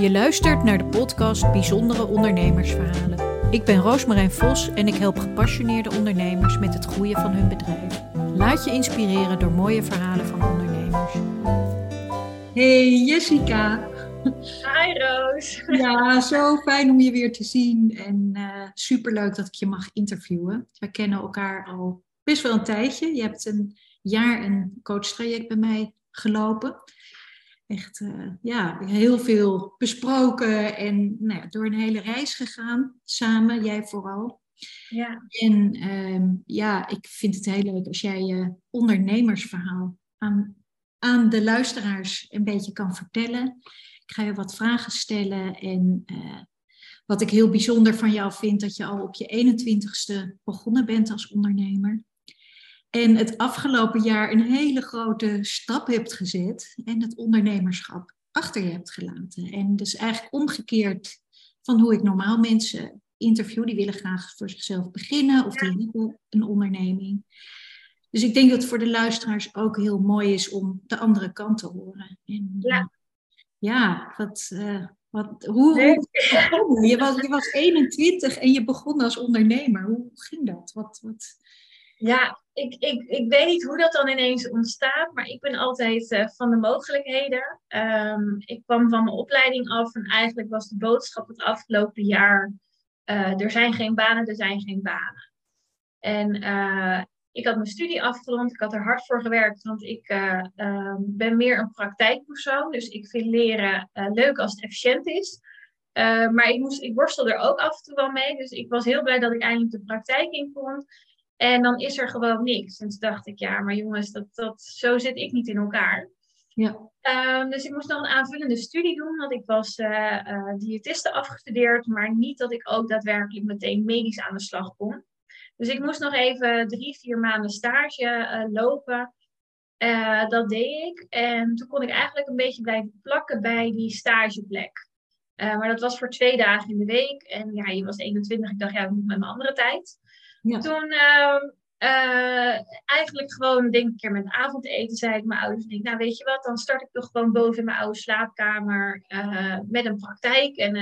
Je luistert naar de podcast Bijzondere Ondernemersverhalen. Ik ben Roosmarijn Vos en ik help gepassioneerde ondernemers met het groeien van hun bedrijf. Laat je inspireren door mooie verhalen van ondernemers. Hey Jessica. Hi Roos. Ja, zo fijn om je weer te zien en uh, superleuk dat ik je mag interviewen. We kennen elkaar al best wel een tijdje. Je hebt een jaar een coachtraject bij mij gelopen echt uh, ja, heel veel besproken en nou ja, door een hele reis gegaan, samen, jij vooral. Ja. En um, ja, ik vind het heel leuk als jij je ondernemersverhaal aan, aan de luisteraars een beetje kan vertellen. Ik ga je wat vragen stellen en uh, wat ik heel bijzonder van jou vind, dat je al op je 21ste begonnen bent als ondernemer. En het afgelopen jaar een hele grote stap hebt gezet en het ondernemerschap achter je hebt gelaten. En dus eigenlijk omgekeerd van hoe ik normaal mensen interview, die willen graag voor zichzelf beginnen of die hebben een onderneming. Dus ik denk dat het voor de luisteraars ook heel mooi is om de andere kant te horen. En, ja. Ja, wat, uh, wat, hoe, nee. hoe je, was, je was 21 en je begon als ondernemer. Hoe ging dat? Wat, wat... Ja, ik, ik, ik weet niet hoe dat dan ineens ontstaat, maar ik ben altijd uh, van de mogelijkheden. Um, ik kwam van mijn opleiding af en eigenlijk was de boodschap het afgelopen jaar: uh, er zijn geen banen, er zijn geen banen. En uh, ik had mijn studie afgerond, ik had er hard voor gewerkt, want ik ehm, ben meer een praktijkpersoon. Dus ik vind leren leuk als het efficiënt is. maar ik, moest, ik worstel er ook af en toe wel mee. Dus ik was heel blij dat ik eindelijk de praktijk in kon. En dan is er gewoon niks. En toen dacht ik, ja, maar jongens, dat, dat, zo zit ik niet in elkaar. Ja. Um, dus ik moest nog een aanvullende studie doen, want ik was uh, uh, diëtiste afgestudeerd, maar niet dat ik ook daadwerkelijk meteen medisch aan de slag kon. Dus ik moest nog even drie, vier maanden stage uh, lopen. dat deed ik. En toen kon ik eigenlijk een beetje blijven plakken bij die stageplek. maar dat was voor twee dagen in de week. En ja, je was 21. Ik dacht, ja, dat moet met mijn andere tijd. Ja. Toen uh, uh, eigenlijk gewoon, denk ik, een keer met avondeten, zei ik mijn ouders, denk, nou weet je wat, dan start ik toch gewoon boven in mijn oude slaapkamer uh, met een praktijk. En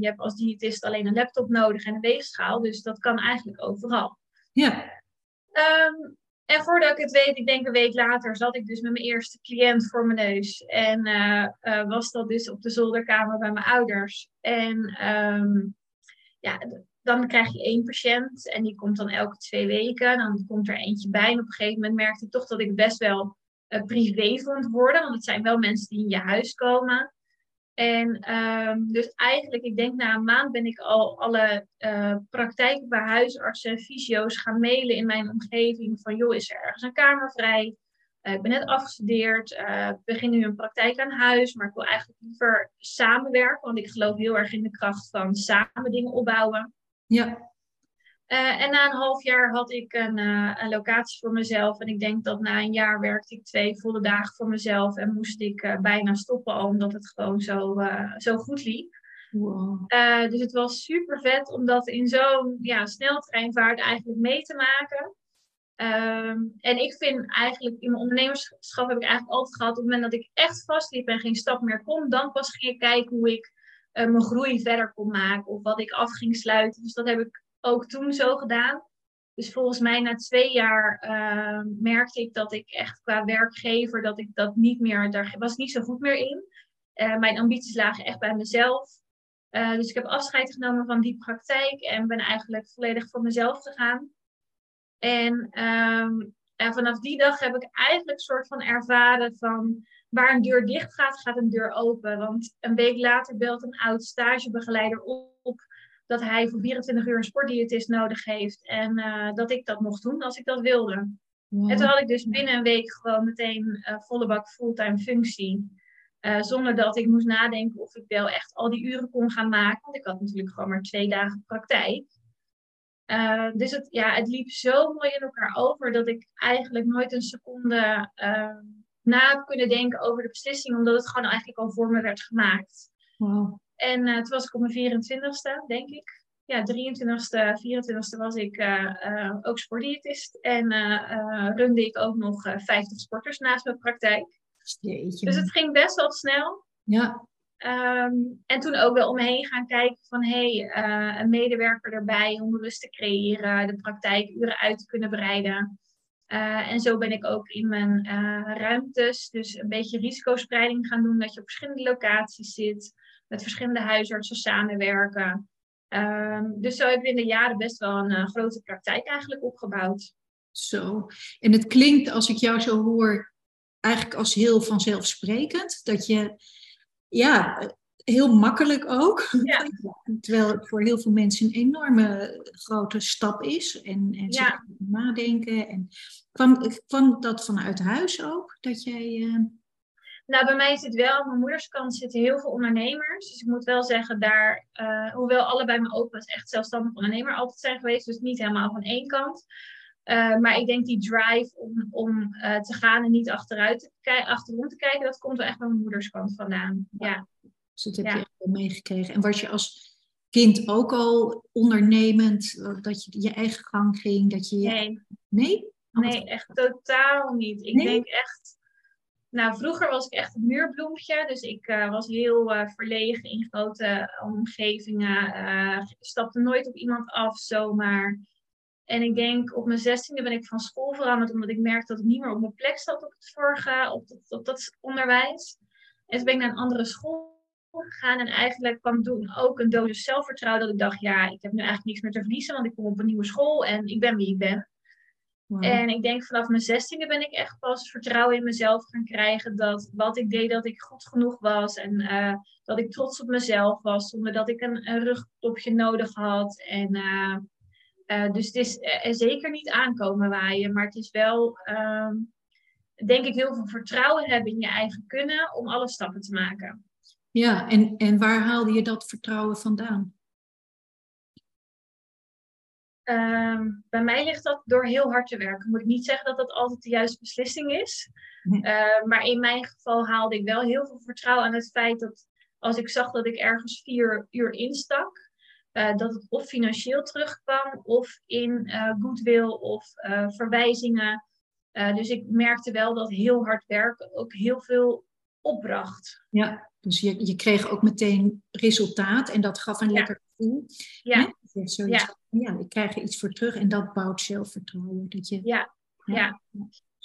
je hebt als diëtist alleen een laptop nodig en een weegschaal, dus dat kan eigenlijk overal. Ja. Um, en voordat ik het weet, ik denk een week later, zat ik dus met mijn eerste cliënt voor mijn neus. En was dat dus op de zolderkamer bij mijn ouders. En um, ja, dan krijg je één patiënt en die komt dan elke twee weken. Dan komt er eentje bij. En op een gegeven moment merkte ik toch dat ik best wel uh, privé vond worden. Want het zijn wel mensen die in je huis komen. En um, dus eigenlijk, ik denk na een maand ben ik al alle uh, praktijken bij huisartsen en fysio's gaan mailen in mijn omgeving. Van joh, is er ergens een kamer vrij? Uh, ik ben net afgestudeerd, ik begin nu een praktijk aan huis, maar ik wil eigenlijk liever samenwerken, want ik geloof heel erg in de kracht van samen dingen opbouwen. Ja. Uh, en na een half jaar had ik een, uh, een, locatie voor mezelf. En ik denk dat na een jaar werkte ik twee volle dagen voor mezelf. En moest ik uh, bijna stoppen, omdat het gewoon zo, zo goed liep. Wow. dus het was super vet om dat in zo'n ja, sneltreinvaart eigenlijk mee te maken. Um, en ik vind eigenlijk in mijn ondernemerschap heb ik eigenlijk altijd gehad, op het moment dat ik echt vastliep en geen stap meer kon, dan pas ging ik kijken hoe ik uh, mijn groei verder kon maken of wat ik af ging sluiten. Dus dat heb ik ook toen zo gedaan. Dus volgens mij na twee jaar uh, merkte ik dat ik echt qua werkgever, dat ik dat niet meer, daar was niet zo goed meer in. Uh, mijn ambities lagen echt bij mezelf. Dus ik heb afscheid genomen van die praktijk en ben eigenlijk volledig voor mezelf gegaan. En, um, en vanaf die dag heb ik eigenlijk een soort van ervaren van waar een deur dicht gaat, gaat een deur open. Want een week later belt een oud stagebegeleider op dat hij voor 24 uur een sportdiëtist nodig heeft. En uh, dat ik dat mocht doen als ik dat wilde. Wow. En toen had ik dus binnen een week gewoon meteen uh, volle bak fulltime functie. Uh, zonder dat ik moest nadenken of ik wel echt al die uren kon gaan maken. Want ik had natuurlijk gewoon maar twee dagen praktijk. dus het, ja, het liep zo mooi in elkaar over dat ik eigenlijk nooit een seconde ehm, na heb kunnen denken over de beslissing, omdat het gewoon eigenlijk al voor me werd gemaakt. Wow. En uh, toen was ik op mijn 24ste, denk ik. Ja, 23ste, 24ste was ik uh, uh, ook sportdiëtist. En runde ik ook nog 50 sporters naast mijn praktijk. Jeetje. Dus het ging best wel snel. Ja. Ehm, en toen ook wel om me heen gaan kijken van hé, hey, een medewerker erbij om rust te creëren, de praktijkuren uit te kunnen breiden. En zo ben ik ook in mijn ruimtes, dus een beetje risicospreiding gaan doen, dat je op verschillende locaties zit, met verschillende huisartsen samenwerken. Ehm, dus zo heb ik in de jaren best wel een uh, grote praktijk eigenlijk opgebouwd. Zo. En het klinkt, als ik jou zo hoor, eigenlijk als heel vanzelfsprekend. Dat je, ja, heel makkelijk ook. Ja. Terwijl het voor heel veel mensen een enorme grote stap is. En, en ja. nadenken. En kwam, kwam dat vanuit huis ook? Dat jij... Uh... Nou, bij mij zit wel, aan mijn moederskant zitten heel veel ondernemers. Dus ik moet wel zeggen, daar, uh, hoewel allebei mijn opa's echt zelfstandig ondernemer altijd zijn geweest, dus niet helemaal van één kant. Uh, maar ik denk die drive om, om uh, te gaan en niet achteruit te achterom te kijken, dat komt wel echt bij mijn moederskant vandaan. Ja. Dus dat heb je echt wel meegekregen. En was je als kind ook al ondernemend, dat je je eigen gang ging? Dat je Nee. Nee? Nee, echt totaal niet. Ik denk echt nou, vroeger was ik echt een muurbloempje. Dus ik uh, was heel uh, verlegen in grote omgevingen. Uh, stapte nooit op iemand af zomaar. En ik denk op mijn zestiende ben ik van school veranderd. Omdat ik merkte dat ik niet meer op mijn plek zat op het vorige, op dat, op dat onderwijs. En toen ben ik naar een andere school gegaan. En eigenlijk kwam toen ook een dosis zelfvertrouwen. Dat ik dacht, ja, ik heb nu eigenlijk niks meer te verliezen. Want ik kom op een nieuwe school en ik ben wie ik ben. En ik denk vanaf mijn zestiende ben ik echt pas vertrouwen in mezelf gaan krijgen. Dat wat ik deed, dat ik goed genoeg was. En uh, dat ik trots op mezelf was. Zonder dat ik een, een rugklopje nodig had. En, uh, uh, dus het is zeker niet aankomen waaien. Maar het is wel, ehm, denk ik, heel veel vertrouwen hebben in je eigen kunnen. Om alle stappen te maken. Ja, en, en waar haalde je dat vertrouwen vandaan? Ehm, bij mij ligt dat door heel hard te werken. Moet ik niet zeggen dat dat altijd de juiste beslissing is. Uh, maar in mijn geval haalde ik wel heel veel vertrouwen aan het feit dat als ik zag dat ik ergens vier uur instak, uh, dat het of financieel terugkwam of in uh, goodwill of eh, verwijzingen. dus ik merkte wel dat heel hard werken ook heel veel opbracht. Ja, dus je, je kreeg ook meteen resultaat en dat gaf een lekker gevoel. Ja. ja. ja, ik krijg er iets voor terug en dat bouwt zelfvertrouwen. Dat je, ja, ja.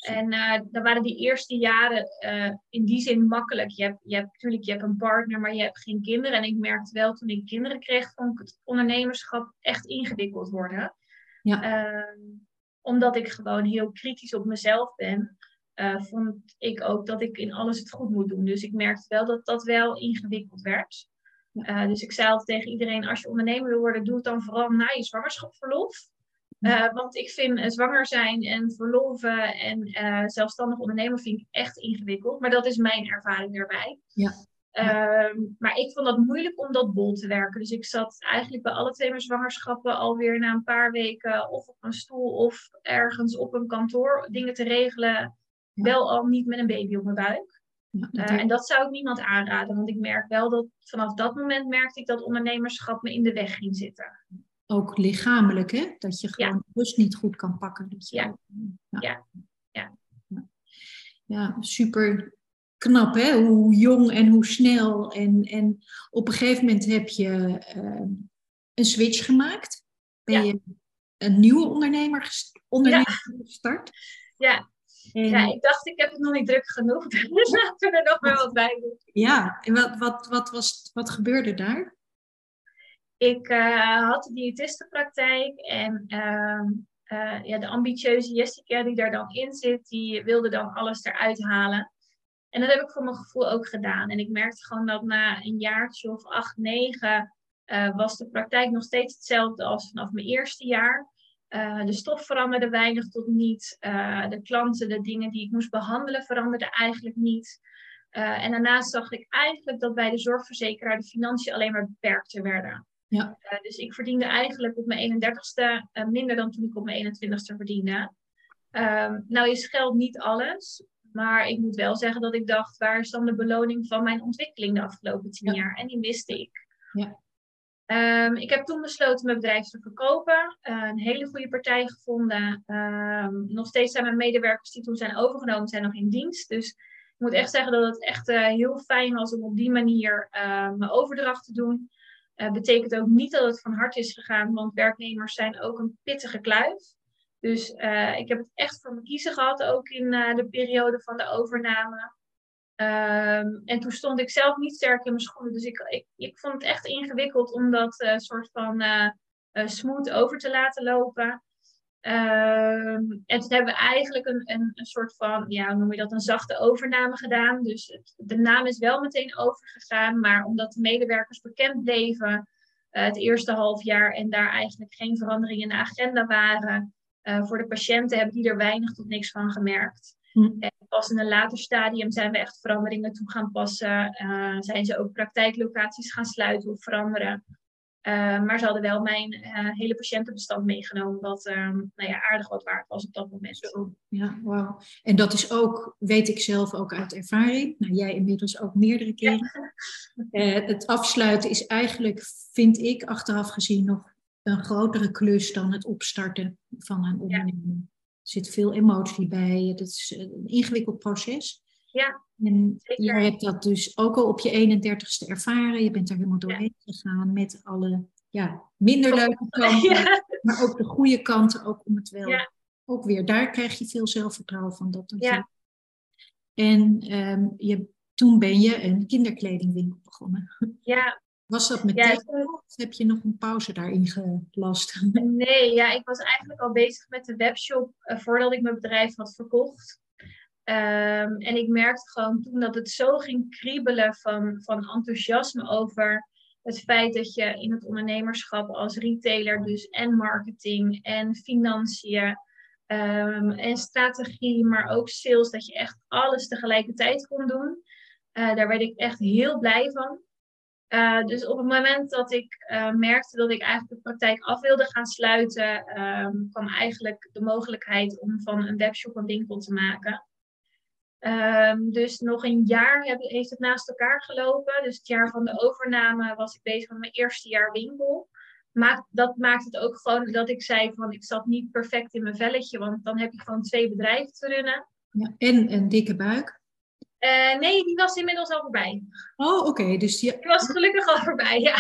En uh, dan waren die eerste jaren uh, in die zin makkelijk. Je hebt, je hebt natuurlijk je hebt een partner, maar je hebt geen kinderen. En ik merkte wel toen ik kinderen kreeg, vond ik het ondernemerschap echt ingewikkeld worden. Ja. Uh, omdat ik gewoon heel kritisch op mezelf ben, uh, vond ik ook dat ik in alles het goed moet doen. Dus ik merkte wel dat dat wel ingewikkeld werd. Uh, dus ik zei altijd tegen iedereen, als je ondernemer wil worden, doe het dan vooral na je zwangerschapsverlof. Uh, want ik vind zwanger zijn en verloven en zelfstandig ondernemer vind ik echt ingewikkeld. Maar dat is mijn ervaring daarbij. Ja. Ehm, maar ik vond dat moeilijk om dat bol te werken. Dus ik zat eigenlijk bij alle twee mijn zwangerschappen alweer na een paar weken of op een stoel of ergens op een kantoor dingen te regelen. Wel al niet met een baby op mijn buik. Uh, en dat zou ik niemand aanraden, want ik merk wel dat vanaf dat moment merkte ik dat ondernemerschap me in de weg ging zitten. Ook lichamelijk, hè? Dat je gewoon ja. rust niet goed kan pakken. Je, ja. Ja. ja. ja. super knap, hè? Hoe jong en hoe snel. En, en op een gegeven moment heb je uh, een switch gemaakt. Ben je een nieuwe ondernemer, ondernemer gestart? Ja, ja, ik dacht, ik heb het nog niet druk genoeg. Dus laten we er nog maar wat bij doen. Ja, en wat, wat, wat, was, wat gebeurde daar? Ik uh, had de diëtistenpraktijk en uh, uh, ja, de ambitieuze Jessica die daar dan in zit, die wilde dan alles eruit halen. En dat heb ik voor mijn gevoel ook gedaan. En ik merkte gewoon dat na een jaartje of acht, negen uh, was de praktijk nog steeds hetzelfde als vanaf mijn eerste jaar. Uh, de stof veranderde weinig tot niet. Uh, de klanten, de dingen die ik moest behandelen, veranderden eigenlijk niet. Uh, en daarnaast zag ik eigenlijk dat bij de zorgverzekeraar de financiën alleen maar beperkter werden. Ja. dus ik verdiende eigenlijk op mijn 31ste minder dan toen ik op mijn 21ste verdiende. Ehm, nou is geld niet alles. Maar ik moet wel zeggen dat ik dacht, waar is dan de beloning van mijn ontwikkeling de afgelopen tien ja. jaar? En die miste ik. Ja. Um, ik heb toen besloten mijn bedrijf te verkopen. Uh, een hele goede partij gevonden. Um, nog steeds zijn mijn medewerkers die toen zijn overgenomen, zijn nog in dienst. Dus Ik moet echt zeggen dat het echt heel fijn was om op die manier mijn overdracht te doen. Betekent ook niet dat het van hart is gegaan, want werknemers zijn ook een pittige kluif. Dus ik heb het echt voor me kiezen gehad, ook in de periode van de overname. Um, en toen stond ik zelf niet sterk in mijn schoenen. Dus ik, ik, ik vond het echt ingewikkeld om dat soort van smooth over te laten lopen. Um, en toen hebben we eigenlijk een, een, een, soort van, ja, hoe noem je dat, een zachte overname gedaan. Dus het, de naam is wel meteen overgegaan, maar omdat de medewerkers bekend bleven het eerste half jaar en daar eigenlijk geen veranderingen in de agenda waren, voor de patiënten hebben die er weinig tot niks van gemerkt. Hm. Pas in een later stadium zijn we echt veranderingen toe gaan passen. Uh, zijn ze ook praktijklocaties gaan sluiten of veranderen. Uh, maar ze hadden wel mijn uh, hele patiëntenbestand meegenomen, wat uh, nou ja, aardig wat waard was op dat moment. Zo, ja, wauw. En dat is ook, weet ik zelf ook uit ervaring, nou jij inmiddels ook meerdere keren. Ja. Uh, het afsluiten is eigenlijk, vind ik, achteraf gezien nog een grotere klus dan het opstarten van een onderneming. Er zit veel emotie bij, het is een ingewikkeld proces. Ja. En je hebt dat dus ook al op je 31ste ervaren. Je bent er helemaal doorheen gegaan met alle ja, minder leuke kanten, maar ook de goede kanten, ook om het wel. Ja. Ook weer, daar krijg je veel zelfvertrouwen van. Dat ja. En um, je, toen ben je een kinderkledingwinkel begonnen. Ja. Was dat meteen ja, of heb je nog een pauze daarin gelast? Nee, ja, ik was eigenlijk al bezig met de webshop uh, voordat ik mijn bedrijf had verkocht. Um, en ik merkte gewoon toen dat het zo ging kriebelen van, van enthousiasme over het feit dat je in het ondernemerschap als retailer dus en marketing en financiën um, en strategie, maar ook sales, dat je echt alles tegelijkertijd kon doen. Uh, daar werd ik echt heel blij van. Uh, dus op het moment dat ik uh, merkte dat ik eigenlijk de praktijk af wilde gaan sluiten, um, kwam eigenlijk de mogelijkheid om van een webshop een winkel te maken. Um, dus nog een jaar heb, heeft het naast elkaar gelopen. Dus het jaar van de overname was ik bezig met mijn eerste jaar winkel. Maar dat maakt het ook gewoon dat ik zei van ik zat niet perfect in mijn velletje. Want dan heb je gewoon twee bedrijven te runnen. Ja, en een dikke buik? Uh, nee, die was inmiddels al voorbij. Oh, oké. Okay, dus die... die... was gelukkig al voorbij, ja.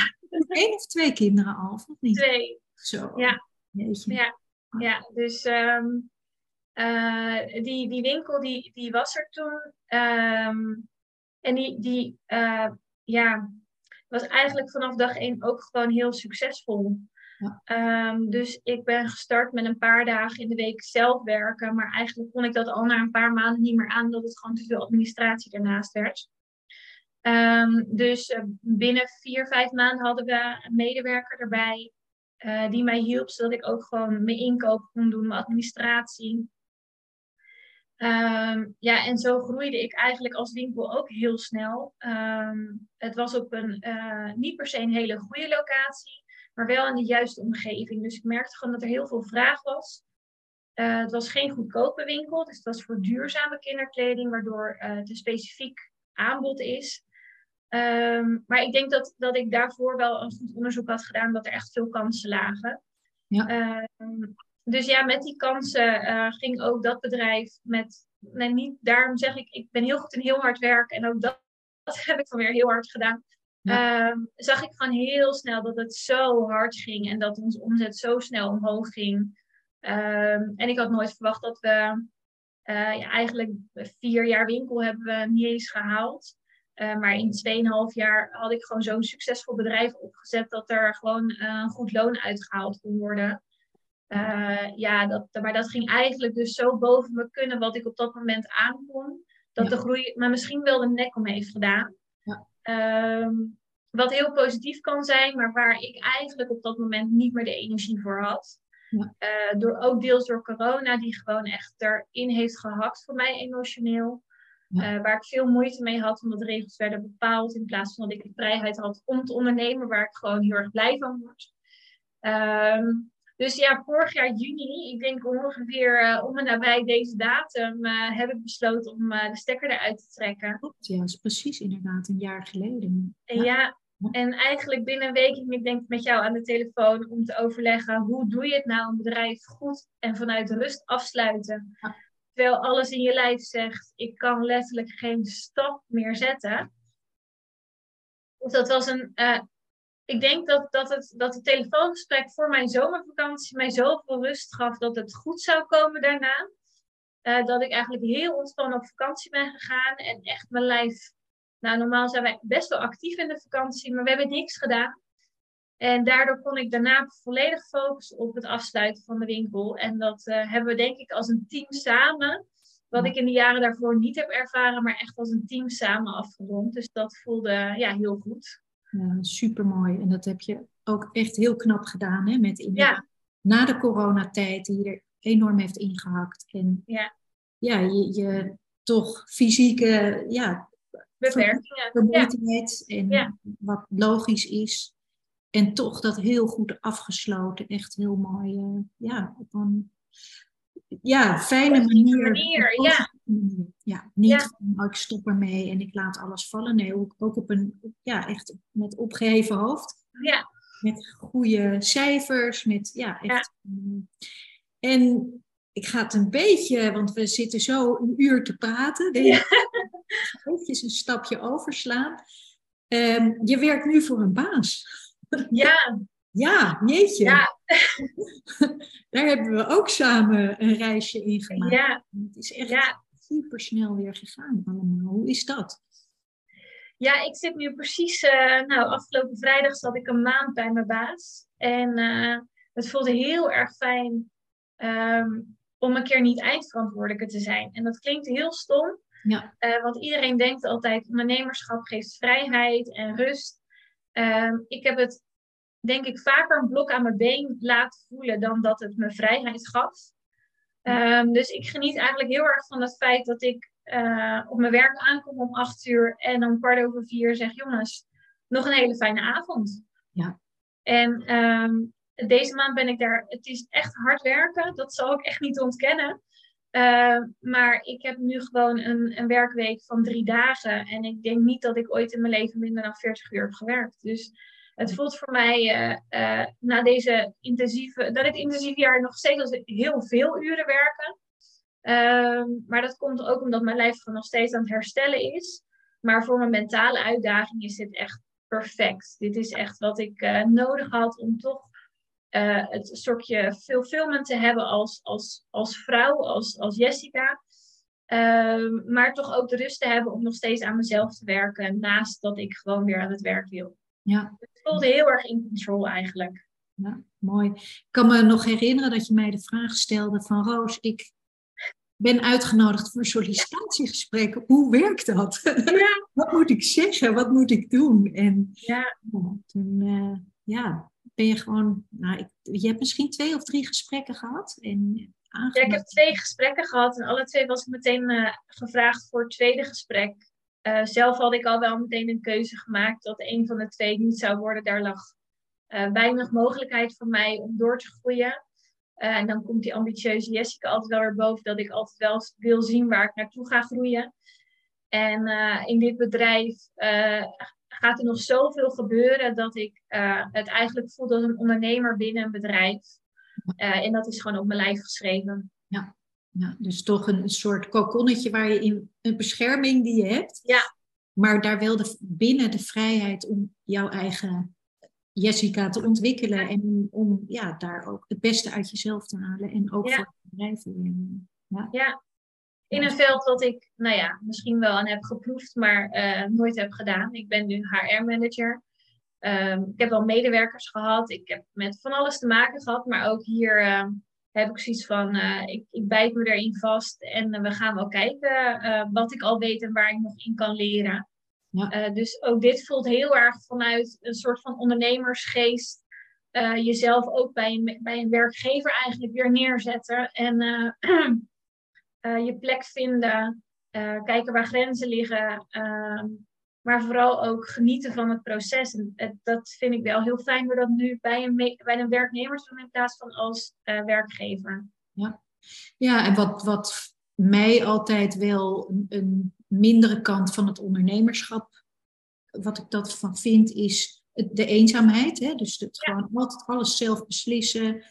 Eén of twee kinderen al, of niet? Twee. Zo. Ja. Ja, ja. dus... Um, uh, die, die winkel die, die was er toen. Um, en die, die uh, ja, was eigenlijk vanaf dag één ook gewoon heel succesvol. Um, dus ik ben gestart met een paar dagen in de week zelf werken. Maar eigenlijk kon ik dat al na een paar maanden niet meer aan, dat het gewoon te veel administratie daarnaast werd. Um, dus uh, binnen vier, vijf maanden hadden we een medewerker erbij. Uh, die mij hielp, zodat ik ook gewoon mijn inkoop kon doen, mijn administratie. Um, ja, en zo groeide ik eigenlijk als winkel ook heel snel. Het was op een uh, niet per se een hele goede locatie, maar wel in de juiste omgeving. Dus ik merkte gewoon dat er heel veel vraag was. Uh, het was geen goedkope winkel, dus het was voor duurzame kinderkleding, waardoor uh, het een specifiek aanbod is. Um, maar ik denk dat, dat ik daarvoor wel een goed onderzoek had gedaan, dat er echt veel kansen lagen. Ja dus ja, met die kansen uh, ging ook dat bedrijf met. Nee, niet, daarom zeg ik, ik ben heel goed in heel hard werken. En ook dat, dat heb ik dan weer heel hard gedaan. Ehm, zag ik gewoon heel snel dat het zo hard ging en dat onze omzet zo snel omhoog ging. Um, en ik had nooit verwacht dat we uh, ja, eigenlijk vier jaar winkel hebben we niet eens gehaald. Uh, maar in 2,5 jaar had ik gewoon zo'n succesvol bedrijf opgezet dat er gewoon een goed loon uitgehaald kon worden. Uh, ja, dat, maar dat ging eigenlijk dus zo boven me kunnen wat ik op dat moment aankon. Dat de groei maar misschien wel de nek om heeft gedaan. Um, wat heel positief kan zijn, maar waar ik eigenlijk op dat moment niet meer de energie voor had. Ja. Uh, door, ook deels door corona, die gewoon echt erin heeft gehakt voor mij emotioneel. Ja. Uh, waar ik veel moeite mee had, omdat de regels werden bepaald. In plaats van dat ik de vrijheid had om te ondernemen, waar ik gewoon heel erg blij van word. Um, dus ja, vorig jaar juni, ik denk ongeveer uh, om en nabij deze datum, uh, heb ik besloten om uh, de stekker eruit te trekken. Klopt, ja, dat is precies inderdaad een jaar geleden. Ja. ja. en eigenlijk binnen een week, ik denk met jou aan de telefoon om te overleggen hoe doe je het nou een bedrijf goed en vanuit rust afsluiten. Ja. terwijl alles in je lijf zegt, ik kan letterlijk geen stap meer zetten. Of dat was een, ik denk dat, dat, het, dat het telefoongesprek voor mijn zomervakantie mij zoveel rust gaf dat het goed zou komen daarna. Uh, dat ik eigenlijk heel ontspannen op vakantie ben gegaan en echt mijn lijf. Nou, normaal zijn wij best wel actief in de vakantie, maar we hebben niks gedaan. En daardoor kon ik daarna volledig focussen op het afsluiten van de winkel. En dat uh, hebben we denk ik als een team samen, wat ik in de jaren daarvoor niet heb ervaren, maar echt als een team samen afgerond. Dus dat voelde ja, heel goed. Ja, super mooi. En dat heb je ook echt heel knap gedaan, hè? Met ja. na de coronatijd, die er enorm heeft ingehakt. En ja, ja je, je toch fysieke ja. Vermoeidheid en ja. wat logisch is. En toch dat heel goed afgesloten. Echt heel mooi. Uh, ja, op een ja, fijne manier. manier ja. Ja, niet ja. Van, oh, ik stop ermee en ik laat alles vallen. Nee, ook, ook op een, ja, echt met opgeheven hoofd. Ja. Met goede cijfers, met, ja, echt. Ja. En ik ga het een beetje, want we zitten zo een uur te praten. Ja. Eventjes een stapje overslaan. Um, je werkt nu voor een baas. Ja. Ja, jeetje. Ja. Daar hebben we ook samen een reisje in gemaakt. Ja. Het is echt ja. Super snel weer gegaan allemaal. Hoe is dat? Ja, ik zit nu precies, uh, nou, afgelopen vrijdag zat ik een maand bij mijn baas. En uh, het voelde heel erg fijn um, om een keer niet eindverantwoordelijke te zijn. En dat klinkt heel stom, ja. Uh, want iedereen denkt altijd, ondernemerschap geeft vrijheid en rust. Uh, ik heb het, denk ik, vaker een blok aan mijn been laten voelen dan dat het me vrijheid gaf. Um, dus ik geniet eigenlijk heel erg van het feit dat ik uh, op mijn werk aankom om acht uur en om kwart over vier zeg, jongens, nog een hele fijne avond. Ja. En um, deze maand ben ik daar, het is echt hard werken, dat zal ik echt niet ontkennen. Uh, maar ik heb nu gewoon een, een, werkweek van drie dagen. En ik denk niet dat ik ooit in mijn leven minder dan 40 uur heb gewerkt. Dus het voelt voor mij uh, uh, na deze intensieve, dat dit intensieve jaar nog steeds als heel veel uren werken. Ehm, maar dat komt ook omdat mijn lijf gewoon nog steeds aan het herstellen is. Maar voor mijn mentale uitdaging is dit echt perfect. Dit is echt wat ik nodig had om toch het stukje fulfillment te hebben als, als, als vrouw, als, als Jessica. Uh, maar toch ook de rust te hebben om nog steeds aan mezelf te werken. Naast dat ik gewoon weer aan het werk wil. Ja. Het voelde heel erg in control eigenlijk. Ja, mooi. Ik kan me nog herinneren dat je mij de vraag stelde van Roos, ik ben uitgenodigd voor sollicitatiegesprekken. Hoe werkt dat? Ja. Wat moet ik zeggen? Wat moet ik doen? En ja. toen, uh, ja, ben je gewoon, nou, ik, je hebt misschien twee of drie gesprekken gehad. En ja, ik heb twee gesprekken gehad en alle twee was ik meteen uh, gevraagd voor het tweede gesprek. Uh, zelf had ik al wel meteen een keuze gemaakt dat een van de twee niet zou worden. Daar lag uh, weinig mogelijkheid voor mij om door te groeien. en dan komt die ambitieuze Jessica altijd wel weer boven dat ik altijd wel wil zien waar ik naartoe ga groeien. En in dit bedrijf gaat er nog zoveel gebeuren dat ik het eigenlijk voel als een ondernemer binnen een bedrijf. En dat is gewoon op mijn lijf geschreven. Ja, ja dus toch een, soort kokonnetje waar je in een bescherming die je hebt. Ja. Maar daar wel de, binnen de vrijheid om jouw eigen Jessica te ontwikkelen. En om ja, daar ook het beste uit jezelf te halen. En ook ja. voor het bedrijf. Ja. ja, in een veld wat ik, nou ja, misschien wel aan heb geproefd, maar uh, nooit heb gedaan. Ik ben nu HR-manager. Um, ik heb wel medewerkers gehad. Ik heb met van alles te maken gehad, maar ook hier uh, heb ik zoiets van, uh, ik, ik bijt me erin vast en we gaan wel kijken wat ik al weet en waar ik nog in kan leren. Ja. dus ook dit voelt heel erg vanuit een soort van ondernemersgeest. jezelf ook bij een, bij een werkgever eigenlijk weer neerzetten. En je plek vinden, kijken waar grenzen liggen, uh, maar vooral ook genieten van het proces. En dat vind ik wel heel fijn door dat nu bij een, bij een werknemer te doen in plaats van als eh, werkgever. Ja, ja en wat, wat mij altijd wel een, een mindere kant van het ondernemerschap, wat ik dat van vind, is de eenzaamheid. Hè? Dus het Ja. gewoon altijd alles zelf beslissen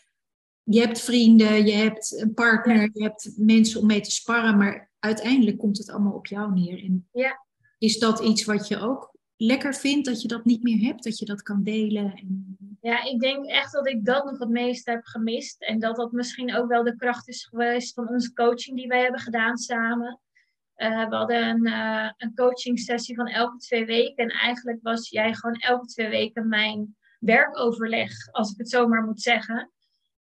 je hebt vrienden, je hebt een partner, je hebt mensen om mee te sparren, maar uiteindelijk komt het allemaal op jou neer. En Ja. Is dat iets wat je ook lekker vindt, dat je dat niet meer hebt, dat je dat kan delen? En... Ja, ik denk echt dat ik dat nog het meest heb gemist. En dat dat misschien ook wel de kracht is geweest van onze coaching die wij hebben gedaan samen. Eh, we hadden een, eh een coaching sessie van elke twee weken. En eigenlijk was jij gewoon elke twee weken mijn werkoverleg, als ik het zo maar moet zeggen.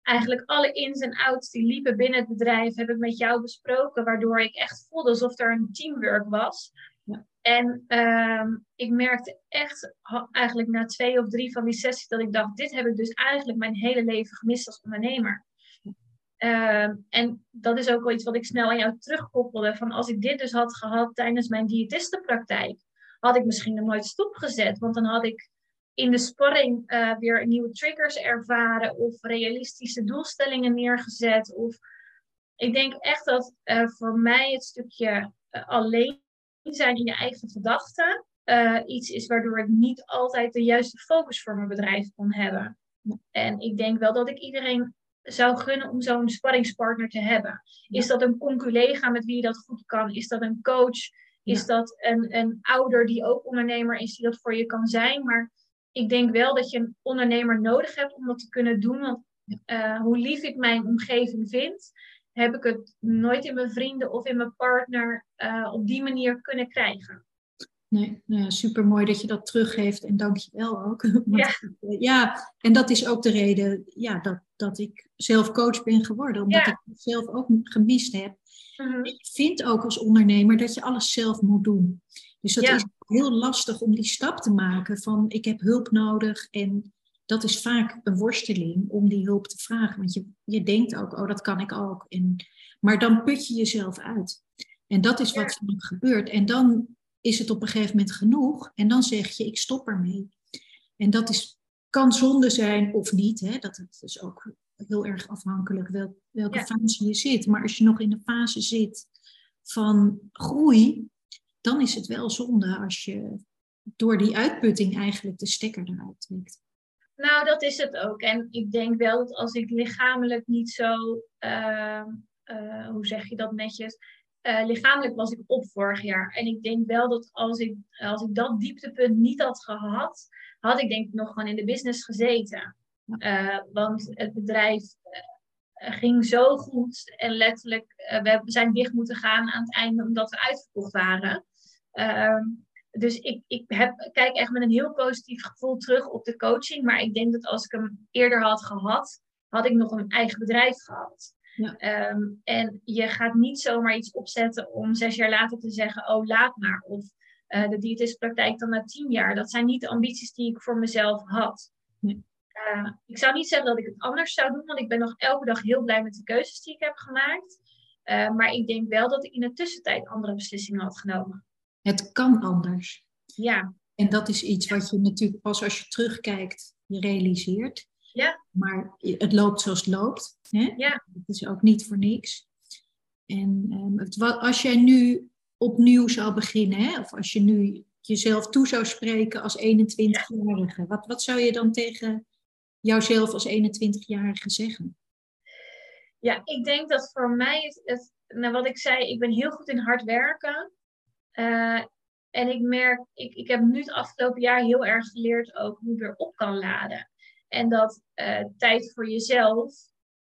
Eigenlijk alle ins en outs die liepen binnen het bedrijf heb ik met jou besproken. Waardoor ik echt voelde alsof er een teamwork was. En ehm, ik merkte echt eigenlijk na twee of drie van die sessies dat ik dacht, dit heb ik dus eigenlijk mijn hele leven gemist als ondernemer. Ehm, en dat is ook wel iets wat ik snel aan jou terugkoppelde. Van als ik dit dus had gehad tijdens mijn diëtistenpraktijk, had ik misschien nog nooit stopgezet. Want dan had ik in de sparring eh, weer nieuwe triggers ervaren of realistische doelstellingen neergezet. Of ik denk echt dat eh, voor mij het stukje eh, alleen zijn in je eigen gedachten eh, iets is waardoor ik niet altijd de juiste focus voor mijn bedrijf kon hebben. En ik denk wel dat ik iedereen zou gunnen om zo'n sparringspartner te hebben. Is dat een conculega met wie je dat goed kan? Is dat een coach? Is Ja. dat een, een ouder die ook ondernemer is, die dat voor je kan zijn? Maar ik denk wel dat je een ondernemer nodig hebt om dat te kunnen doen. Want eh, hoe lief ik mijn omgeving vind, heb ik het nooit in mijn vrienden of in mijn partner eh, op die manier kunnen krijgen. Nee, nou ja, super mooi dat je dat teruggeeft en dank je wel ook. Want, Ja. eh, ja, en dat is ook de reden ja, dat, dat ik zelf coach ben geworden, omdat Ja. ik het zelf ook gemist heb. Mhm. Je vindt ook als ondernemer dat je alles zelf moet doen. Dus dat Ja. is heel lastig om die stap te maken van ik heb hulp nodig. En dat is vaak een worsteling om die hulp te vragen. Want je, je denkt ook, oh dat kan ik ook. En, maar dan put je jezelf uit. En dat is wat vaak gebeurt. En dan is het op een gegeven moment genoeg. En dan zeg je, ik stop ermee. En dat is, kan zonde zijn of niet. Hè? Dat, is ook heel erg afhankelijk wel, welke Ja. fase je zit. Maar als je nog in de fase zit van groei, dan is het wel zonde als je door die uitputting eigenlijk de stekker eruit trekt. Nou, dat is het ook. En ik denk wel dat als ik lichamelijk niet zo, ehm, eh, hoe zeg je dat netjes? Eh, lichamelijk was ik op vorig jaar. En ik denk wel dat als ik, als ik dat dieptepunt niet had gehad, had ik denk ik nog gewoon in de business gezeten. Eh, want het bedrijf ging zo goed. En letterlijk, we zijn dicht moeten gaan aan het einde omdat we uitverkocht waren. Ehm, dus ik, ik heb, kijk echt met een heel positief gevoel terug op de coaching. Maar ik denk dat als ik hem eerder had gehad, had ik nog een eigen bedrijf gehad. Ja. Ehm, en je gaat niet zomaar iets opzetten om zes jaar later te zeggen, oh laat maar. Of eh, de diëtistpraktijk dan na tien jaar. Dat zijn niet de ambities die ik voor mezelf had. Nee. Eh, ik zou niet zeggen dat ik het anders zou doen, want ik ben nog elke dag heel blij met de keuzes die ik heb gemaakt. Eh, maar ik denk wel dat ik in de tussentijd andere beslissingen had genomen. Het kan anders. Ja, En dat is iets wat je natuurlijk pas als je terugkijkt, je realiseert. Ja. Maar het loopt zoals het loopt. Hè? Ja. Het is ook niet voor niks. En ehm, het, wa- als jij nu opnieuw zou beginnen, hè, of als je nu jezelf toe zou spreken als 21-jarige, wat, wat zou je dan tegen jouzelf als 21-jarige zeggen? Ja, ik denk dat voor mij het, het nou wat ik zei, ik ben heel goed in hard werken. Eh, en ik merk, ik, ik heb nu het afgelopen jaar heel erg geleerd ook hoe ik weer op kan laden. En dat eh, tijd voor jezelf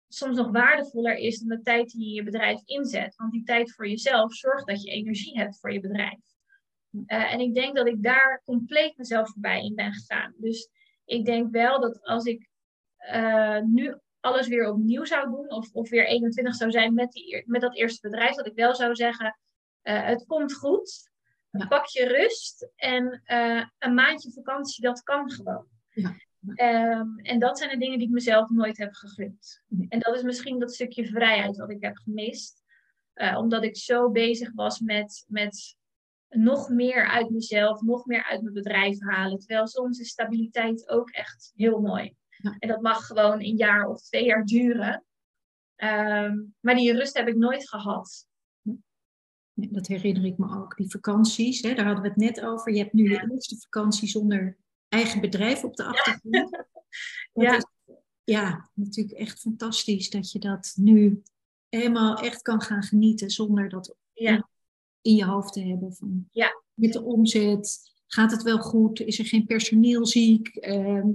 soms nog waardevoller is dan de tijd die je in je bedrijf inzet. Want die tijd voor jezelf zorgt dat je energie hebt voor je bedrijf. Eh, en ik denk dat ik daar compleet mezelf voorbij in ben gegaan. Dus ik denk wel dat als ik nu alles weer opnieuw zou doen, of, of weer 21 zou zijn met, die, met dat eerste bedrijf, dat ik wel zou zeggen: eh, het komt goed. Ja. Pak je rust en eh, een maandje vakantie, dat kan gewoon. Ja. Ehm, en dat zijn de dingen die ik mezelf nooit heb gegund. Nee. En dat is misschien dat stukje vrijheid wat ik heb gemist. Eh, omdat ik zo bezig was met, met nog meer uit mezelf, nog meer uit mijn bedrijf halen. Terwijl soms is stabiliteit ook echt heel mooi. Ja. En dat mag gewoon een jaar of twee jaar duren. Ehm, maar die rust heb ik nooit gehad. Ja, dat herinner ik me ook. Die vakanties, hè, daar hadden we het net over. Je hebt nu Ja. je eerste vakantie zonder eigen bedrijf op de achtergrond. Dat Ja. is- ja, natuurlijk echt fantastisch dat je dat nu helemaal echt kan gaan genieten zonder dat Ja. in je hoofd te hebben. Van, Ja. Met de omzet, gaat het wel goed? Is er geen personeel ziek? Ehm,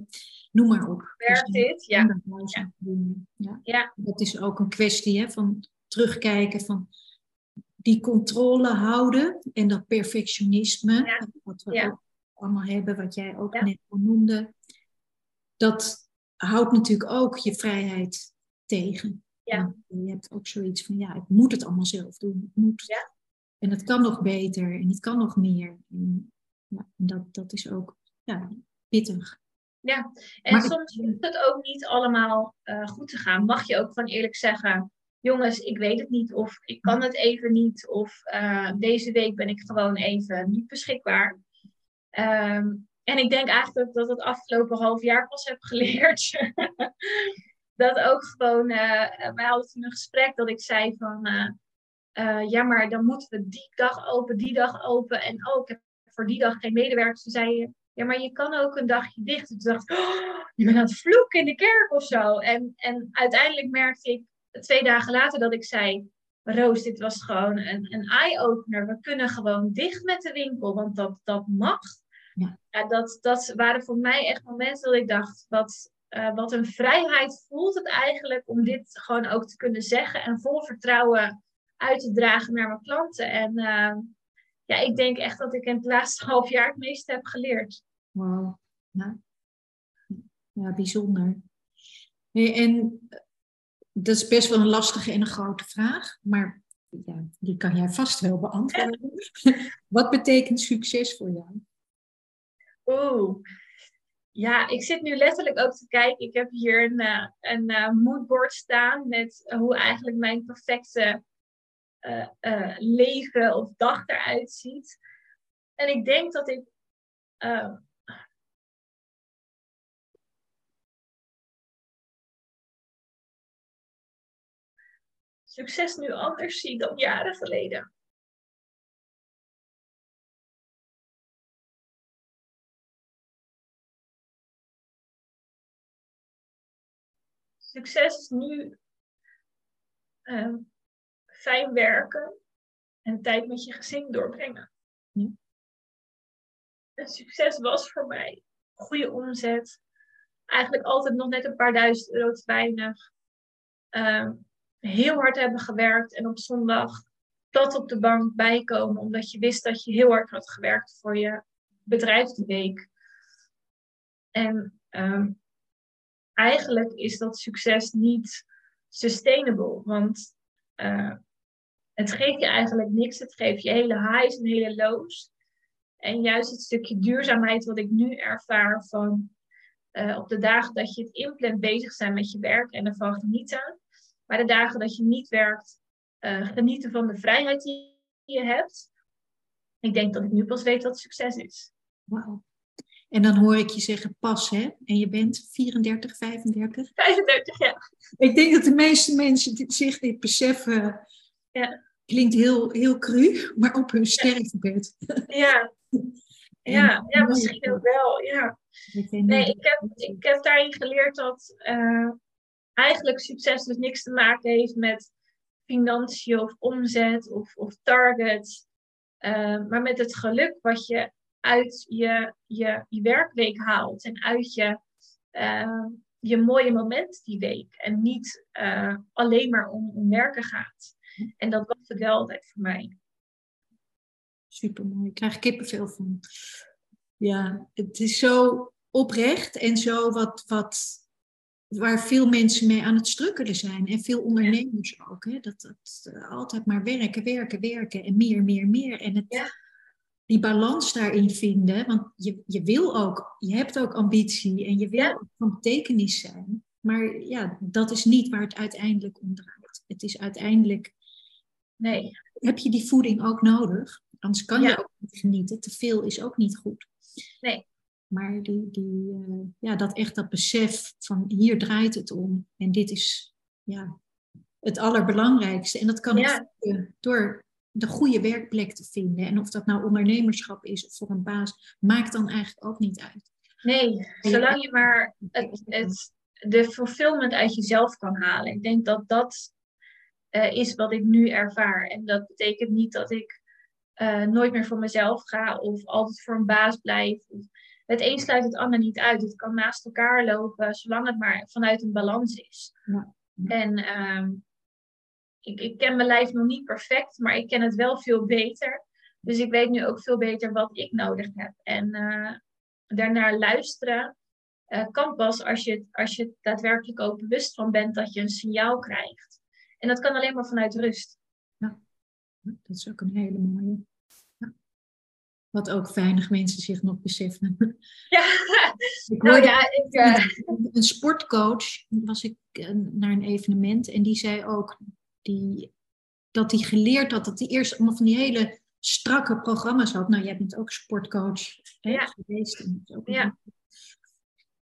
noem maar op. Werkt Dus, dit? Ja. honderdduizend dingen. Ja. Ja. Dat is ook een kwestie hè, van terugkijken van die controle houden en dat perfectionisme, Ja. wat we Ja. ook allemaal hebben, wat jij ook Ja. net al noemde, dat houdt natuurlijk ook je vrijheid tegen. Ja. Je hebt ook zoiets van, ja, ik moet het allemaal zelf doen. Ik moet. Ja. En het kan nog beter en het kan nog meer. En, ja, en dat, dat is ook ja, pittig. Ja, en Maar- soms hoeft het ook niet allemaal eh, goed te gaan. Mag je ook van eerlijk zeggen, jongens, ik weet het niet of ik kan het even niet of eh, deze week ben ik gewoon even niet beschikbaar. Ehm, en ik denk eigenlijk dat ik dat het afgelopen half jaar pas heb geleerd. dat ook gewoon, eh wij hadden toen een gesprek dat ik zei van, eh, ja maar dan moeten we die dag open, die dag open en oh ik heb voor die dag geen medewerkers. Toen zei je, ja, maar je kan ook een dagje dicht. Toen dacht ik, oh, je bent aan het vloeken in de kerk of zo. En, en uiteindelijk merkte ik twee dagen later dat ik zei, Roos, dit was gewoon een, een eye-opener. We kunnen gewoon dicht met de winkel, want dat, dat mag. Ja. dat, dat waren voor mij echt momenten dat ik dacht, wat, eh, wat een vrijheid voelt het eigenlijk om dit gewoon ook te kunnen zeggen en vol vertrouwen uit te dragen naar mijn klanten. En eh, ja, ik denk echt dat ik in het laatste half jaar het meeste heb geleerd. Wauw. Ja. ja, bijzonder. Hey, en dat is best wel een lastige en een grote vraag, maar ja, die kan jij vast wel beantwoorden. Wat betekent succes voor jou? Oeh. Ja, ik zit nu letterlijk ook te kijken. Ik heb hier een, eh, een eh, moodboard staan met hoe eigenlijk mijn perfecte eh, eh, leven of dag eruit ziet. En ik denk dat ik. eh, succes nu anders zie dan jaren geleden. Succes is nu ehm, fijn werken en tijd met je gezin doorbrengen. Ja. En succes was voor mij goede omzet. Eigenlijk altijd nog net een paar duizend euro te weinig. Ehm, heel hard hebben gewerkt en op zondag plat op de bank bijkomen, omdat je wist dat je heel hard had gewerkt voor je bedrijf die week. En ehm, eigenlijk is dat succes niet sustainable, want eh, het geeft je eigenlijk niks. Het geeft je hele highs en hele lows. En juist het stukje duurzaamheid wat ik nu ervaar van eh, op de dagen dat je het inplant bezig zijn met je werk en ervan genieten. Maar de dagen dat je niet werkt, eh, genieten van de vrijheid die je hebt. Ik denk dat ik nu pas weet wat succes is. Wauw. En dan hoor ik je zeggen pas, hè? En je bent 34, 35. 35 jaar. Ik denk dat de meeste mensen dit, zich dit beseffen. Ja. Klinkt heel, heel cru, maar op hun sterfbed. Ja, ja, ja misschien is ook wel. Ja. Nee, ik heb, ik heb daarin geleerd dat eh, eigenlijk succes dus niks te maken heeft met financiën of omzet of, of targets. eh, maar met het geluk wat je uit je, je, je werkweek haalt en uit je, eh, je mooie moment die week. En niet eh, alleen maar om, om werken gaat. En dat was het wel altijd voor mij. Super mooi. Ik krijg kippenvel van. Ja, het is zo oprecht en zo wat, wat waar veel mensen mee aan het strukkelen zijn. En veel ondernemers ook. Hè? Dat, dat eh, altijd maar werken, werken, werken en meer, meer, meer. En het, Ja. die balans daarin vinden. Want je, je wil ook, je hebt ook ambitie en je wil Ja. ook van betekenis zijn. Maar ja, dat is niet waar het uiteindelijk om draait. Het is uiteindelijk Nee, heb je die voeding ook nodig. Anders kan Ja. je ook niet genieten. Te veel is ook niet goed. Nee. Maar die, die, eh, ja, dat echt dat besef van hier draait het om. En dit is ja, het allerbelangrijkste. En dat kan Ja. het vinden door de goede werkplek te vinden. En of dat nou ondernemerschap is of voor een baas, maakt dan eigenlijk ook niet uit. nee. Zolang je maar het, het, de fulfillment uit jezelf kan halen. Ik denk dat dat uh, is wat ik nu ervaar. En dat betekent niet dat ik uh, nooit meer voor mezelf ga of altijd voor een baas blijf. Het een sluit het ander niet uit. Het kan naast elkaar lopen, zolang het maar vanuit een balans is. Ja. En uh, ik, ik ken mijn lijf nog niet perfect, maar ik ken het wel veel beter. Dus ik weet nu ook veel beter wat ik nodig heb. En uh, daarnaar luisteren uh, kan pas als je, als je daadwerkelijk ook bewust van bent dat je een signaal krijgt. En dat kan alleen maar vanuit rust. Ja, dat is ook een hele mooie. Wat ook weinig mensen zich nog beseffen. Ja, ik nou ja, ik, uh... een sportcoach was ik naar een evenement en die zei ook die, dat hij geleerd had dat hij eerst allemaal van die hele strakke programma's had. Nou, jij bent ook sportcoach hè, ja. geweest. Ook ja.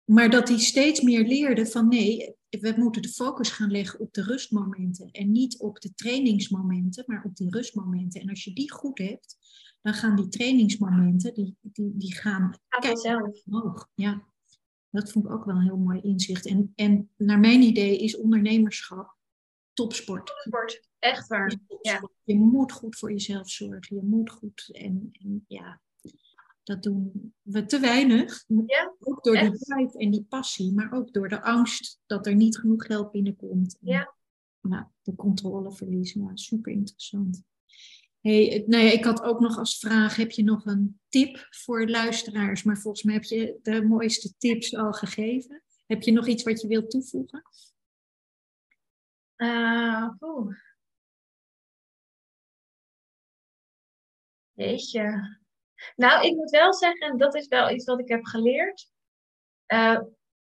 Maar dat hij steeds meer leerde van nee, we moeten de focus gaan leggen op de rustmomenten. En niet op de trainingsmomenten, maar op die rustmomenten. En als je die goed hebt, dan gaan die trainingsmomenten, die, die, die gaan zelf omhoog. Ja, dat vond ik ook wel een heel mooi inzicht. En, en naar mijn idee is ondernemerschap topsport. Topsport, echt waar. Ja. Je moet goed voor jezelf zorgen. Je moet goed. En, en ja, dat doen we te weinig. Ja, ook door die drive en die passie, maar ook door de angst dat er niet genoeg geld binnenkomt. Ja. Nou, de controleverlies. Ja, super interessant. Hey, nou ja, ik had ook nog als vraag, heb je nog een tip voor luisteraars? Maar volgens mij heb je de mooiste tips al gegeven. Heb je nog iets wat je wilt toevoegen? Uh, oeh. je. Nou, ik moet wel zeggen, dat is wel iets wat ik heb geleerd. Uh,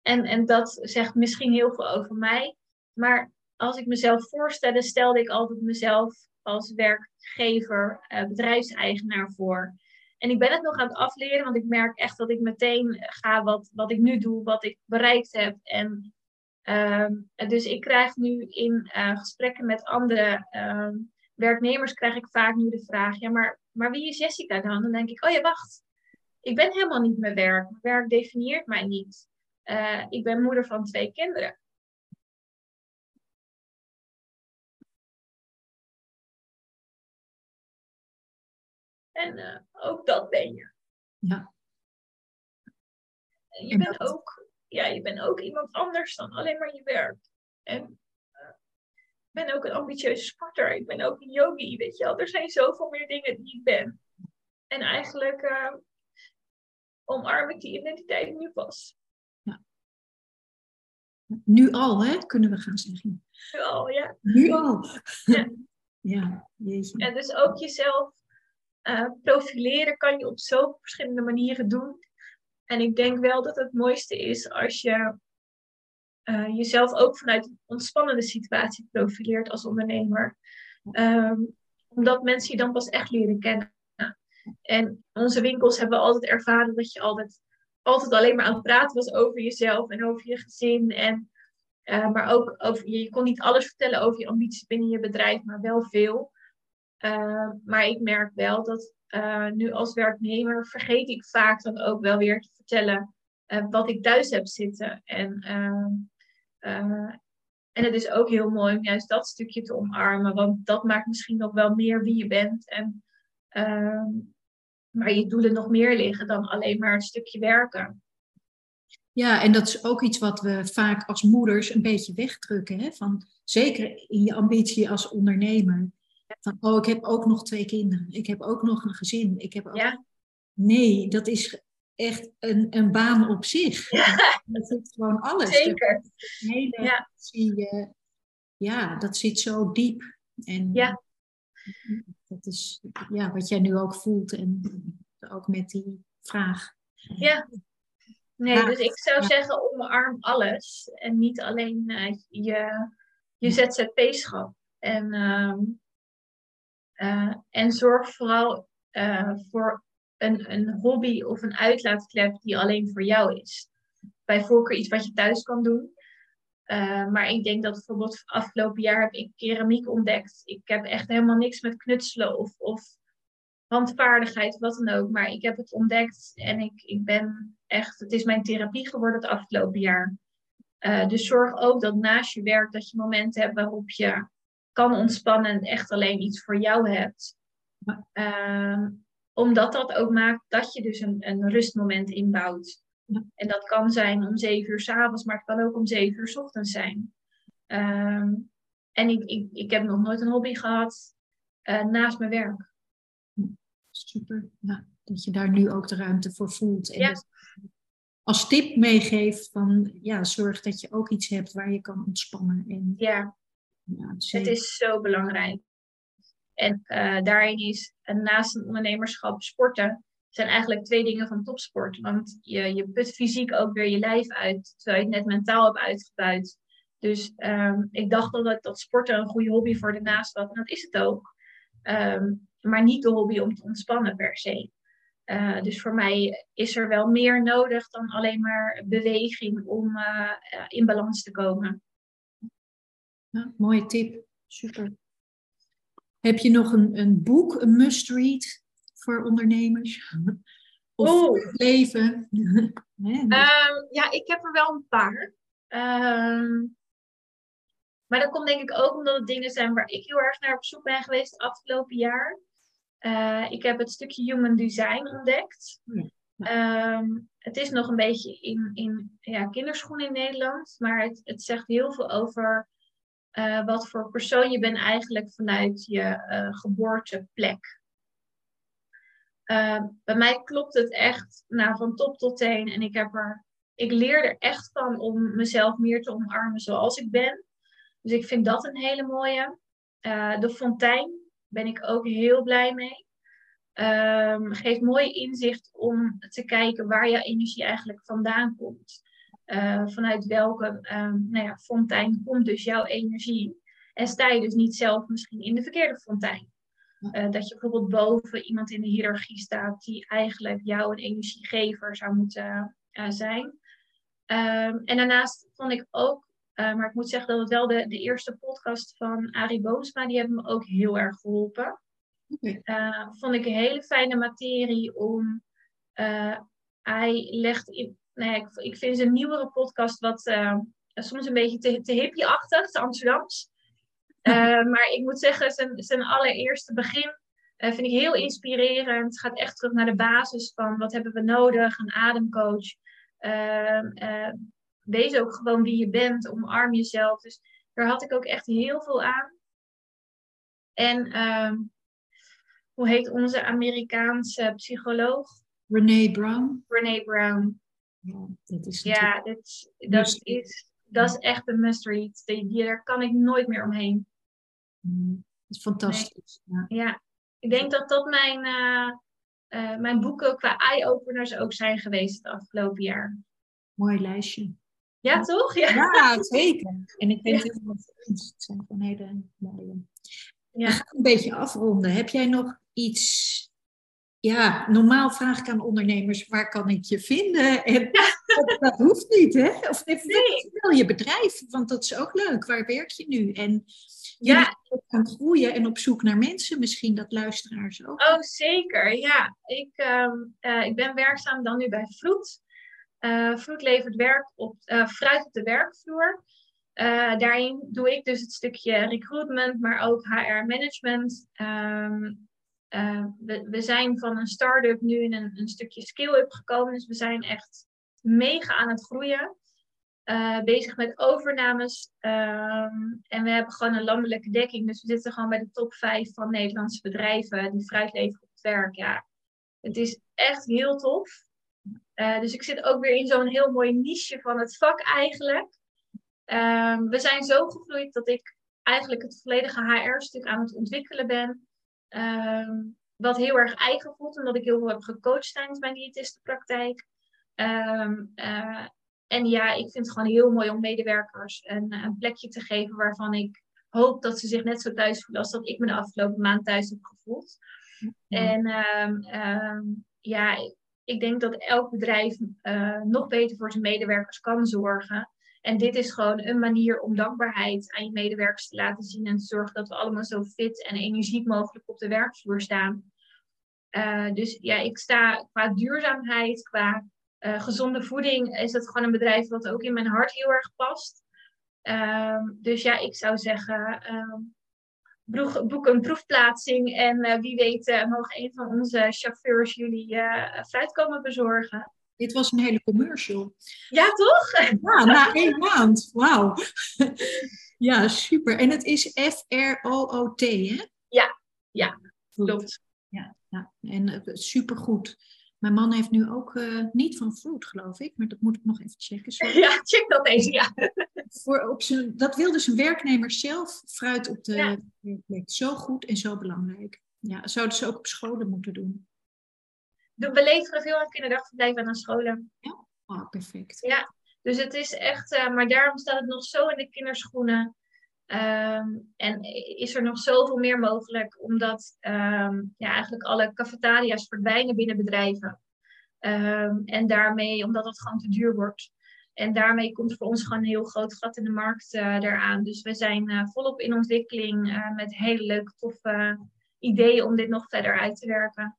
en, en dat zegt misschien heel veel over mij. Maar als ik mezelf voorstelde, stelde ik altijd mezelf als werkgever, uh, bedrijfseigenaar voor. En ik ben het nog aan het afleren, want ik merk echt dat ik meteen ga wat, wat ik nu doe, wat ik bereikt heb. En Ehm, dus ik krijg nu in uh, gesprekken met andere uh, werknemers krijg ik vaak nu de vraag, ja, maar, maar wie is Jessica dan? Dan denk ik, oh ja, wacht. Ik ben helemaal niet mijn werk. Mijn werk definieert mij niet. Uh, ik ben moeder van twee kinderen. En uh, ook dat ben je. Ja. Je bent ook ja, je bent ook iemand anders dan alleen maar je werk. En uh, ik ben ook een ambitieuze sporter. Ik ben ook een yogi, weet je wel. Er zijn zoveel meer dingen die ik ben. En eigenlijk uh, omarm ik die identiteit nu pas. Ja. Nu al, hè, kunnen we gaan zeggen. Nu al, ja. Nu al. Ja, ja jeetje. En dus ook jezelf uh, profileren kan je op zoveel verschillende manieren doen. En ik denk wel dat het mooiste is als je uh, jezelf ook vanuit een ontspannende situatie profileert als ondernemer. Um, omdat mensen je dan pas echt leren kennen. En onze winkels hebben altijd ervaren dat je altijd, altijd alleen maar aan het praten was over jezelf en over je gezin. En, uh, maar ook over, je kon niet alles vertellen over je ambities binnen je bedrijf, maar wel veel. Uh, maar ik merk wel dat uh, nu als werknemer vergeet ik vaak dan ook wel weer te vertellen uh, wat ik thuis heb zitten. En, uh, en het is ook heel mooi om juist dat stukje te omarmen, want dat maakt misschien nog wel meer wie je bent. En, ehm, maar je doelen nog meer liggen dan alleen maar een stukje werken. Ja, en dat is ook iets wat we vaak als moeders een beetje wegdrukken. Hè? Van, zeker in je ambitie als ondernemer. Van, oh, ik heb ook nog twee kinderen. Ik heb ook nog een gezin. Ik heb ook... Ja. Nee, dat is echt een, een baan op zich. Dat is gewoon alles. Zeker. hele, ja. Zie je, ja, dat zit zo diep. En ja. dat is ja, wat jij nu ook voelt. En ook met die vraag. Ja. Nee, dus ik zou zeggen omarm alles. En niet alleen uh, je, je ZZP-schap. En uh, uh, en zorg vooral uh, voor een, een hobby of een uitlaatklep die alleen voor jou is. Bij voorkeur iets wat je thuis kan doen. Uh, maar ik denk dat bijvoorbeeld afgelopen jaar heb ik keramiek ontdekt. Ik heb echt helemaal niks met knutselen of, of handvaardigheid, wat dan ook. Maar ik heb het ontdekt en ik, ik ben echt, het is mijn therapie geworden het afgelopen jaar. Dus zorg ook dat naast je werk dat je momenten hebt waarop je kan ontspannen en echt alleen iets voor jou hebt. Uh, omdat dat ook maakt dat je dus een, een rustmoment inbouwt. Ja. En dat kan zijn om zeven uur s avonds, maar het kan ook om zeven uur s ochtends zijn. Uh, en ik, ik, ik heb nog nooit een hobby gehad uh, naast mijn werk. Super. Ja, dat je daar nu ook de ruimte voor voelt. En ja. als tip meegeeft van ja, zorg dat je ook iets hebt waar je kan ontspannen. En, ja, ja het is zo belangrijk. En uh, daarin is naast een ondernemerschap sporten zijn eigenlijk twee dingen van topsport. Want je, je put fysiek ook weer je lijf uit, terwijl je het net mentaal hebt uitgebuit. Dus um, ik dacht al dat, dat sporten een goede hobby voor de naast was. En dat is het ook. Um, maar niet de hobby om te ontspannen per se. Uh, dus voor mij is er wel meer nodig dan alleen maar beweging om uh, in balans te komen. Ja, mooie tip. Super. Heb je nog een, een boek, een must-read voor ondernemers? Of oh. het leven? um, ja, ik heb er wel een paar. Um, maar dat komt denk ik ook omdat het dingen zijn waar ik heel erg naar op zoek ben geweest het afgelopen jaar. Uh, ik heb het stukje human design ontdekt. Um, het is nog een beetje in, in ja, kinderschoenen in Nederland, maar het, het zegt heel veel over uh, wat voor persoon je bent eigenlijk vanuit je uh, geboorteplek. bij mij klopt het echt nou, van top tot teen en ik, heb er, ik leer er echt van om mezelf meer te omarmen zoals ik ben. Dus ik vind dat een hele mooie. De fontein ben ik ook heel blij mee. Um, geeft mooi inzicht om te kijken waar je energie eigenlijk vandaan komt. Uh, vanuit welke um, nou ja, fontein komt dus jouw energie. En sta je dus niet zelf misschien in de verkeerde fontein. Uh, dat je bijvoorbeeld boven iemand in de hiërarchie staat die eigenlijk jou een energiegever zou moeten zijn. Um, en daarnaast vond ik ook uh, maar ik moet zeggen dat het wel de, de eerste podcast van Arie Boomsma, die hebben me ook heel erg geholpen. Vond ik een hele fijne materie om. Hij legt in. Nee, ik, ik vind zijn nieuwere podcast wat soms een beetje te, te hippie-achtig, te Amsterdams. maar ik moet zeggen, zijn, zijn allereerste begin vind ik heel inspirerend. Het gaat echt terug naar de basis van wat hebben we nodig, een ademcoach wees ook gewoon wie je bent, omarm jezelf. Dus daar had ik ook echt heel veel aan. En um, hoe heet onze Amerikaanse psycholoog? Renee Brown. Renee Brown. Ja, dat is, ja, dat, dat, is, dat is echt een must-read. Daar kan ik nooit meer omheen. Mm, dat is fantastisch. Ja. ja. ik denk dat dat mijn, uh, uh, mijn boeken qua eye-openers ook zijn geweest het afgelopen jaar. Mooi lijstje. Ja, toch? Ja, ja zeker. En ik weet het wel Het zijn gewoon hele mooie. Ja. We gaan een beetje afronden. Heb jij nog iets ja, normaal vraag ik aan ondernemers, waar kan ik je vinden? En dat, hoeft niet, hè? Of nee. wel je bedrijf, want dat is ook leuk. Waar werk je nu? En ja. gaan groeien en op zoek naar mensen, misschien dat luisteraars ook. Oh, zeker. Ja, ik, um, uh, ik ben werkzaam dan nu bij Vloed. Uh, Fruit levert werk op, uh, fruit op de werkvloer. Uh, daarin doe ik dus het stukje recruitment, maar ook HR-management. Um, we, we, zijn van een start-up nu in een, een stukje skill-up gekomen. Dus we zijn echt mega aan het groeien. bezig met overnames. Um, en we hebben gewoon een landelijke dekking. Dus we zitten gewoon bij de top 5 van Nederlandse bedrijven die fruit leveren op het werk. Ja, het is echt heel tof. Uh, dus ik zit ook weer in zo'n heel mooi niche van het vak eigenlijk. Um, we zijn zo gegroeid dat ik eigenlijk het volledige HR-stuk aan het ontwikkelen ben. Um, wat heel erg eigen voelt, omdat ik heel veel heb gecoacht tijdens mijn diëtistenpraktijk. Um, uh, en ja, ik vind het gewoon heel mooi om medewerkers een, een, plekje te geven waarvan ik hoop dat ze zich net zo thuis voelen als dat ik me de afgelopen maand thuis heb gevoeld. En ja, ik denk dat elk bedrijf uh, nog beter voor zijn medewerkers kan zorgen. En dit is gewoon een manier om dankbaarheid aan je medewerkers te laten zien en te zorgen dat we allemaal zo fit en energiek mogelijk op de werkvloer staan. Uh, dus ja, ik sta qua duurzaamheid, qua gezonde voeding is het gewoon een bedrijf wat ook in mijn hart heel erg past. Ehm, dus ja, ik zou zeggen, ehm, boek, een proefplaatsing en uh, wie weet mogen een van onze chauffeurs jullie fruit komen bezorgen. Dit was een hele commercial. Ja, toch? Ja, na één maand. Wauw. Ja, super. En het is F-R-O-O-T, hè? Ja, ja, klopt. Ja, ja. en supergoed. Mijn man heeft nu ook niet van fruit, geloof ik, maar dat moet ik nog even checken. Sorry. Ja, check dat eens, ja. Voor op zijn, dat wil dus een werknemer zelf, fruit op de werkplek. Zo goed en zo belangrijk. Ja, zouden ze ook op scholen moeten doen. We leveren veel aan kinderdagverblijven en aan scholen. Ja, oh, perfect. Ja, dus het is echt, uh, maar daarom staat het nog zo in de kinderschoenen. Um, en is er nog zoveel meer mogelijk, omdat um, ja, eigenlijk alle cafetaria's verdwijnen binnen bedrijven. Um, en daarmee, omdat het gewoon te duur wordt. En daarmee komt voor ons gewoon een heel groot gat in de markt uh, eraan. Dus we zijn uh, volop in ontwikkeling uh, met hele leuke, toffe ideeën om dit nog verder uit te werken.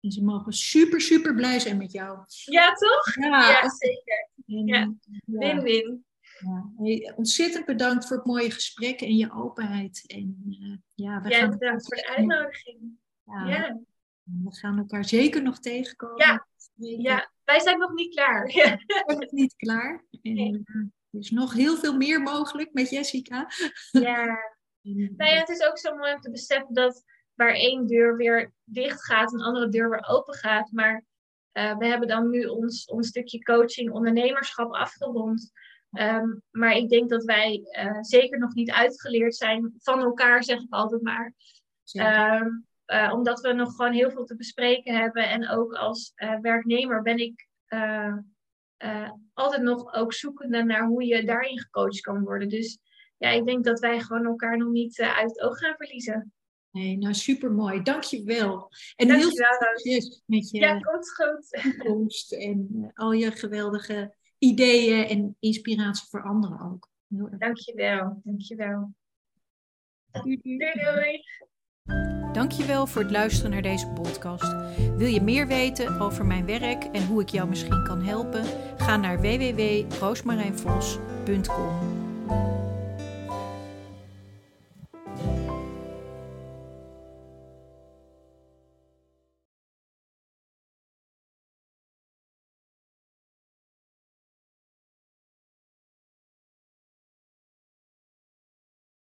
En ze mogen super, super blij zijn met jou. Ja, toch? Ja, ja zeker. Ja. Win-win. Ja. Hey, ontzettend bedankt voor het mooie gesprek en je openheid. En, ja, we ja, gaan bedankt voor de uitnodiging. Ja. ja. We gaan elkaar zeker nog tegenkomen. Ja, ja. wij zijn nog niet klaar. We zijn nog niet klaar. En, nee. Er is nog heel veel meer mogelijk met Jessica. Ja. Nou ja, het is ook zo mooi om te beseffen dat waar één deur weer dicht gaat, een andere deur weer open gaat. Maar uh, we hebben dan nu ons, ons stukje coaching, ondernemerschap afgerond. Um, maar ik denk dat wij uh, zeker nog niet uitgeleerd zijn van elkaar, zeg ik altijd maar. Um, uh, omdat we nog gewoon heel veel te bespreken hebben. En ook als werknemer ben ik altijd nog ook zoekende naar hoe je daarin gecoacht kan worden. Dus ja, ik denk dat wij gewoon elkaar nog niet uit het oog gaan verliezen. Nee, nou super mooi. Dankjewel. En Dank heel veel succes met je ja, komt goed. toekomst en uh, al je geweldige ideeën en inspiratie voor anderen ook. Dankjewel. Dankjewel. Doei doei. doei. Dankjewel voor het luisteren naar deze podcast. Wil je meer weten over mijn werk en hoe ik jou misschien kan helpen? Ga naar www.roosmarijnvos.com